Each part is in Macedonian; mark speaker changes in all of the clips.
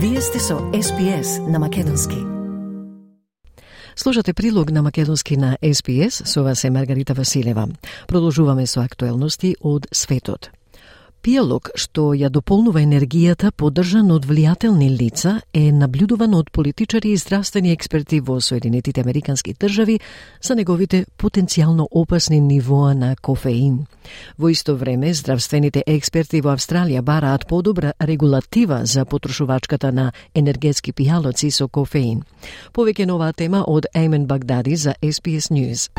Speaker 1: Вие сте со SPS на Македонски. Слушате прилог на Македонски на SPS, со вас е Маргарита Василева. Продолжуваме со актуелности од светот. Пијалок, што ја дополнува енергијата поддржан од влијателни лица, е наблюдуван од политичари и здравствени експерти во Соединетите Американски држави за неговите потенцијално опасни нивоа на кофеин. Во исто време, здравствените експерти во Австралија бараат подобра регулатива за потрошувачката на енергетски пијалоци со кофеин. Повеќе нова тема од Еймен Багдади за SPS News.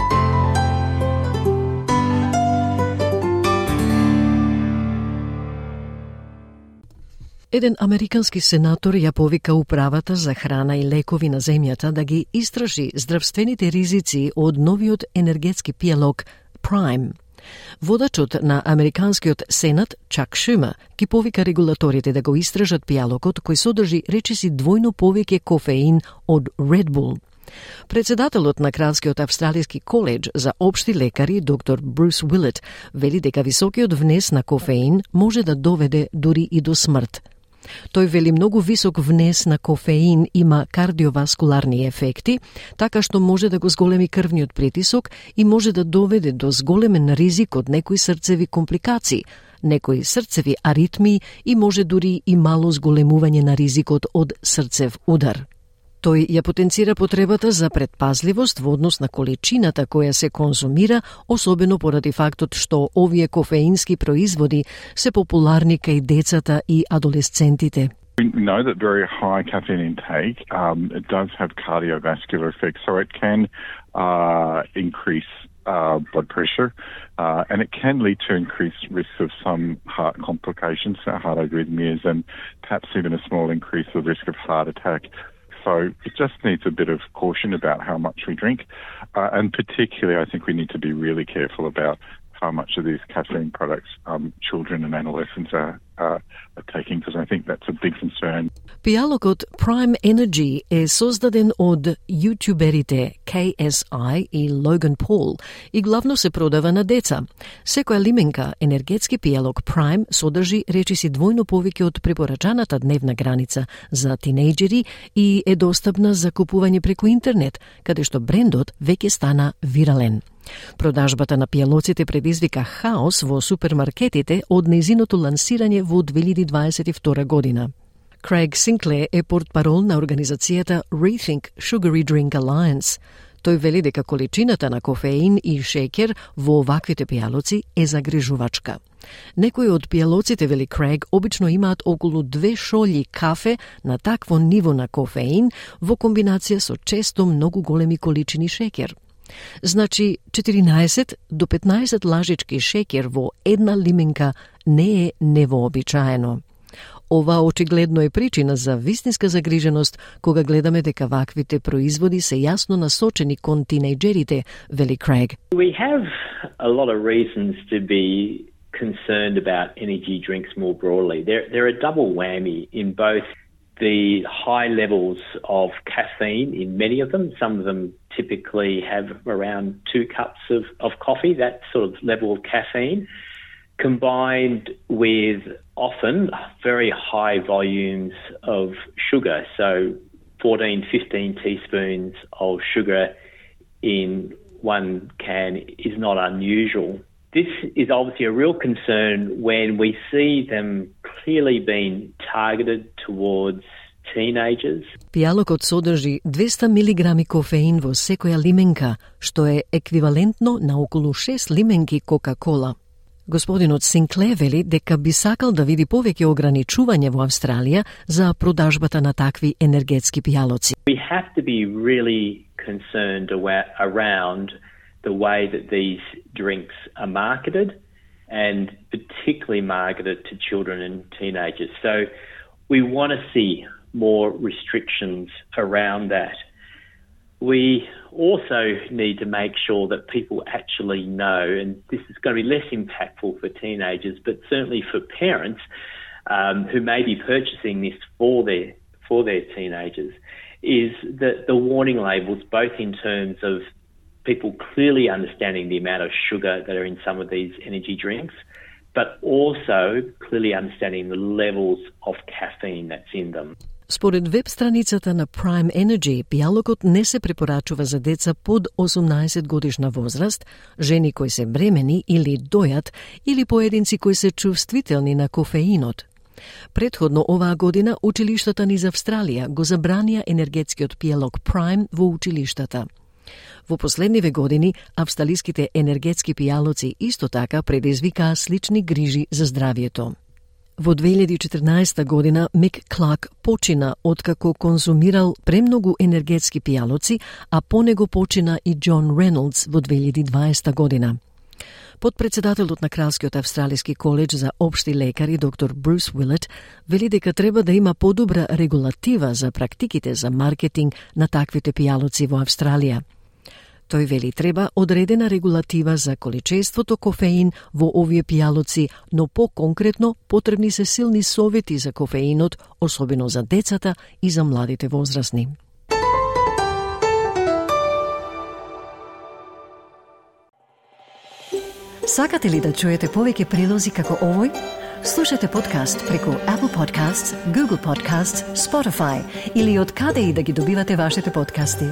Speaker 1: Еден американски сенатор ја повика управата за храна и лекови на земјата да ги истражи здравствените ризици од новиот енергетски пијалок Prime. Водачот на Американскиот Сенат, Чак Шума, ги повика регулаторите да го истражат пијалокот кој содржи речиси двојно повеќе кофеин од Red Bull. Председателот на Кралскиот австралиски коледж за обшти лекари, доктор Брус Уилет, вели дека високиот внес на кофеин може да доведе дури и до смрт. Тој вели многу висок внес на кофеин има кардиоваскуларни ефекти, така што може да го зголеми крвниот притисок и може да доведе до зголемен ризик од некои срцеви компликации, некои срцеви аритми и може дури и мало зголемување на ризикот од срцев удар. Тој ја потенцира потребата за предпазливост во однос на количината која се конзумира, особено поради фактот што овие кофеински производи се популарни кај децата и адолесцентите.
Speaker 2: We know that very high caffeine intake um, it does have cardiovascular effects, so it can uh, increase uh, blood pressure, uh, and it can lead to increased risk of some heart complications, heart arrhythmias, and perhaps even a small increase of risk of heart attack. So it just needs a bit of caution about how much we drink. Uh, and particularly, I think we need to be really careful about how much of these caffeine products um, children and adolescents are, are, are taking, because I think that's a big concern.
Speaker 1: Пијалокот Prime Energy е создаден од јутуберите KSI и Logan Paul и главно се продава на деца. Секоја лименка енергетски пијалок Prime содржи речиси двојно повеќе од препорачаната дневна граница за тинејџери и е достапна за купување преку интернет, каде што брендот веќе стана вирален. Продажбата на пијалоците предизвика хаос во супермаркетите од незиното лансирање во 2022 година. Крейг Синкле е портпарол на организацијата Rethink Sugary Drink Alliance. Тој вели дека количината на кофеин и шекер во оваквите пијалоци е загрижувачка. Некои од пијалоците, вели Крейг, обично имаат околу две шолји кафе на такво ниво на кофеин во комбинација со често многу големи количини шекер. Значи, 14 до 15 лажички шекер во една лименка не е невообичаено. Ова очигледно е причина за вистинска загриженост кога гледаме дека ваквите производи се јасно насочени кон тинејџерите, вели Крейг.
Speaker 3: We have a lot of reasons to be concerned about energy drinks more broadly. They're, they're a double whammy in both the high levels of caffeine in many of them. Some of them typically have around two cups of, of coffee, that sort of level of caffeine, combined with often very high volumes of sugar. So 14, 15 teaspoons of sugar in one can is not unusual. This is obviously a real concern when we see them clearly being targeted towards teenagers.
Speaker 1: Pijalokot sodrži 200 mg kofein vo sekoja limenka, što je ekvivalentno na okolo 6 limenki Coca-Cola. Господинот Синкле вели дека би сакал да види повеќе ограничување во Австралија за продажбата на такви енергетски пијалоци.
Speaker 3: We have to be really concerned around the way that these drinks are marketed and particularly marketed to children and teenagers. So we want to see more restrictions around that. We also need to make sure that people actually know, and this is going to be less impactful for teenagers, but certainly for parents um, who may be purchasing this for their for their teenagers, is that the warning labels, both in terms of people clearly understanding the amount of sugar that are in some of these energy drinks, but also clearly understanding the levels of caffeine that's in them.
Speaker 1: Според веб страницата на Prime Energy, пијалокот не се препорачува за деца под 18 годишна возраст, жени кои се бремени или дојат, или поединци кои се чувствителни на кофеинот. Предходно оваа година училиштата низ Австралија го забранија енергетскиот пијалок Prime во училиштата. Во последниве години, австралиските енергетски пијалоци исто така предизвикаа слични грижи за здравието. Во 2014 година Мик Клак почина откако конзумирал премногу енергетски пијалоци, а по него почина и Џон Рейнолдс во 2020 година. Подпредседателот на Кралскиот австралиски коледж за обшти лекари доктор Брус Уилет вели дека треба да има подобра регулатива за практиките за маркетинг на таквите пијалоци во Австралија. Тој вели треба одредена регулатива за количеството кофеин во овие пијалоци, но по-конкретно потребни се силни совети за кофеинот, особено за децата и за младите возрастни. Сакате ли да чуете повеќе прилози како овој? Слушате подкаст преку Apple Podcasts, Google Podcasts, Spotify или од каде и да ги добивате вашите подкасти.